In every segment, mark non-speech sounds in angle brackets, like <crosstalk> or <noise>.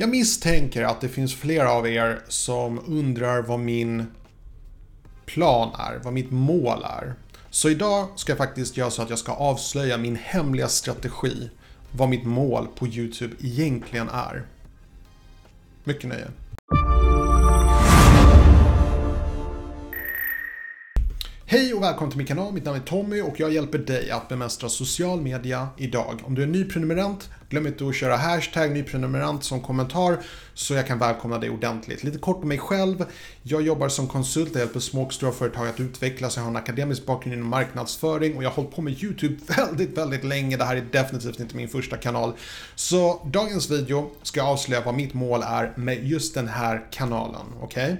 Jag misstänker att det finns flera av er som undrar vad min plan är, vad mitt mål är. Så idag ska jag faktiskt göra så att jag ska avslöja min hemliga strategi, vad mitt mål på YouTube egentligen är. Mycket nöje. Hej och välkommen till min kanal, mitt namn är Tommy och jag hjälper dig att bemästra social media idag. Om du är ny prenumerant, glöm inte att köra hashtag nyprenumerant som kommentar så jag kan välkomna dig ordentligt. Lite kort om mig själv. Jag jobbar som konsult, jag hjälper små och stora företag att utvecklas. Jag har en akademisk bakgrund inom marknadsföring och jag har hållit på med YouTube <laughs> väldigt, väldigt länge. Det här är definitivt inte min första kanal. Så dagens video ska jag avslöja vad mitt mål är med just den här kanalen, okej? Okay?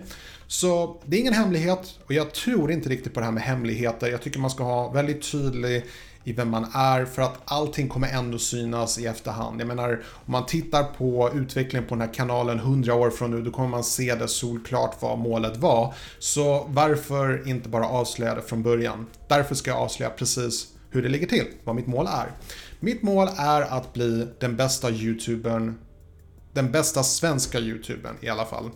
Så det är ingen hemlighet och jag tror inte riktigt på det här med hemligheter. Jag tycker man ska ha väldigt tydlig i vem man är för att allting kommer ändå synas i efterhand. Jag menar, om man tittar på utvecklingen på den här kanalen 100 år från nu, då kommer man se det solklart vad målet var. Så varför inte bara avslöja det från början? Därför ska jag avslöja precis hur det ligger till, vad mitt mål är. Mitt mål är att bli den bästa YouTubern, den bästa svenska YouTubern i alla fall.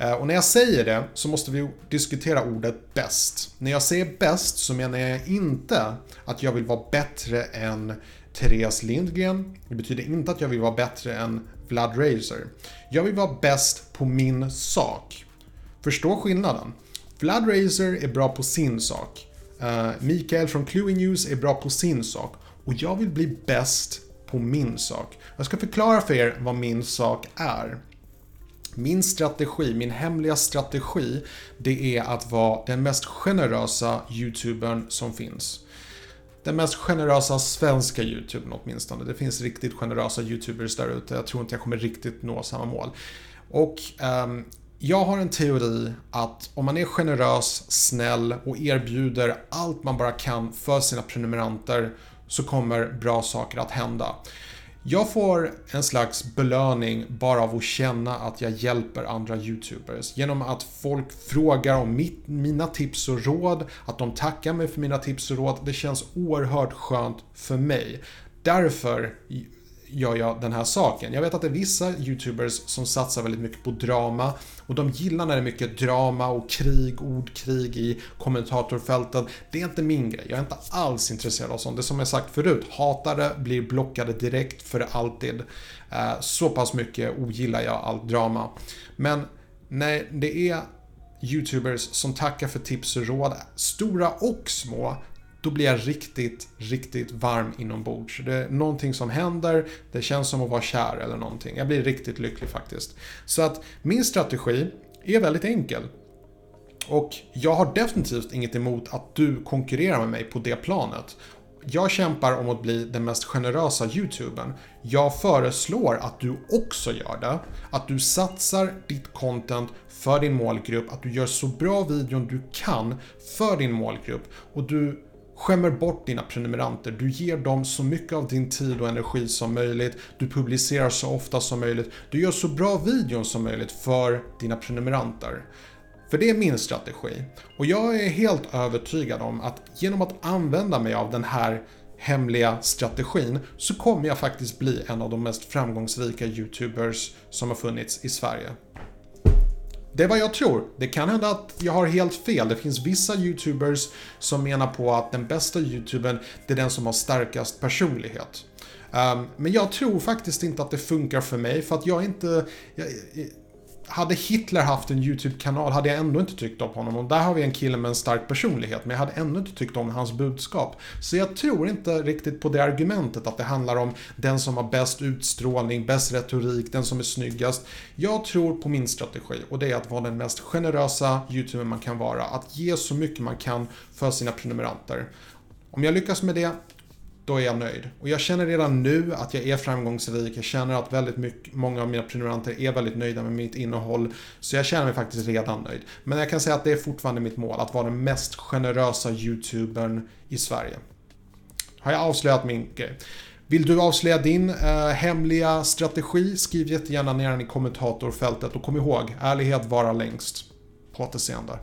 Eh, och när jag säger det så måste vi diskutera ordet bäst. När jag säger bäst så menar jag inte att jag vill vara bättre än Therese Lindgren. Det betyder inte att jag vill vara bättre än Vlad Razer. Jag vill vara bäst på min sak. Förstå skillnaden. Vlad Razer är bra på sin sak. Eh, Mikael från Cluey News är bra på sin sak. Och jag vill bli bäst på min sak. Jag ska förklara för er vad min sak är. Min strategi, min hemliga strategi, det är att vara den mest generösa YouTubern som finns. Den mest generösa svenska YouTubern åtminstone. Det finns riktigt generösa YouTubers där ute. Jag tror inte jag kommer riktigt nå samma mål. Och um, jag har en teori att om man är generös, snäll och erbjuder allt man bara kan för sina prenumeranter så kommer bra saker att hända. Jag får en slags belöning bara av att känna att jag hjälper andra YouTubers. Genom att folk frågar om mitt, mina tips och råd, att de tackar mig för mina tips och råd. Det känns oerhört skönt för mig. Därför gör jag den här saken. Jag vet att det är vissa YouTubers som satsar väldigt mycket på drama och de gillar när det är mycket drama och krig, ordkrig i kommentatorfälten. Det är inte min grej. Jag är inte alls intresserad av sånt. Det som jag sagt förut, hatare blir blockade direkt för alltid. Eh, så pass mycket ogillar jag allt drama. Men när det är YouTubers som tackar för tips och råd, stora och små, då blir jag riktigt, riktigt varm inombords. Det är någonting som händer, det känns som att vara kär eller någonting. Jag blir riktigt lycklig faktiskt. Så att min strategi är väldigt enkel. Och jag har definitivt inget emot att du konkurrerar med mig på det planet. Jag kämpar om att bli den mest generösa YouTubern. Jag föreslår att du också gör det. Att du satsar ditt content för din målgrupp, att du gör så bra videon du kan för din målgrupp och du skämmer bort dina prenumeranter. Du ger dem så mycket av din tid och energi som möjligt. Du publicerar så ofta som möjligt. Du gör så bra videon som möjligt för dina prenumeranter. För det är min strategi. Och jag är helt övertygad om att genom att använda mig av den här hemliga strategin så kommer jag faktiskt bli en av de mest framgångsrika YouTubers som har funnits i Sverige. Det är vad jag tror. Det kan hända att jag har helt fel. Det finns vissa YouTubers som menar på att den bästa YouTubern, det är den som har starkast personlighet. Um, men jag tror faktiskt inte att det funkar för mig för att jag inte... Jag, hade Hitler haft en YouTube-kanal hade jag ändå inte tyckt om honom. Och där har vi en kille med en stark personlighet, men jag hade ändå inte tyckt om hans budskap. Så jag tror inte riktigt på det argumentet att det handlar om den som har bäst utstrålning, bäst retorik, den som är snyggast. Jag tror på min strategi och det är att vara den mest generösa YouTuber man kan vara. Att ge så mycket man kan för sina prenumeranter. Om jag lyckas med det, då är jag nöjd. Och jag känner redan nu att jag är framgångsrik. Jag känner att väldigt mycket, många av mina prenumeranter är väldigt nöjda med mitt innehåll. Så jag känner mig faktiskt redan nöjd. Men jag kan säga att det är fortfarande mitt mål, att vara den mest generösa YouTubern i Sverige. Har jag avslöjat min grej? Vill du avslöja din eh, hemliga strategi? Skriv jättegärna ner den i kommentatorfältet och kom ihåg, ärlighet varar längst. På återseende.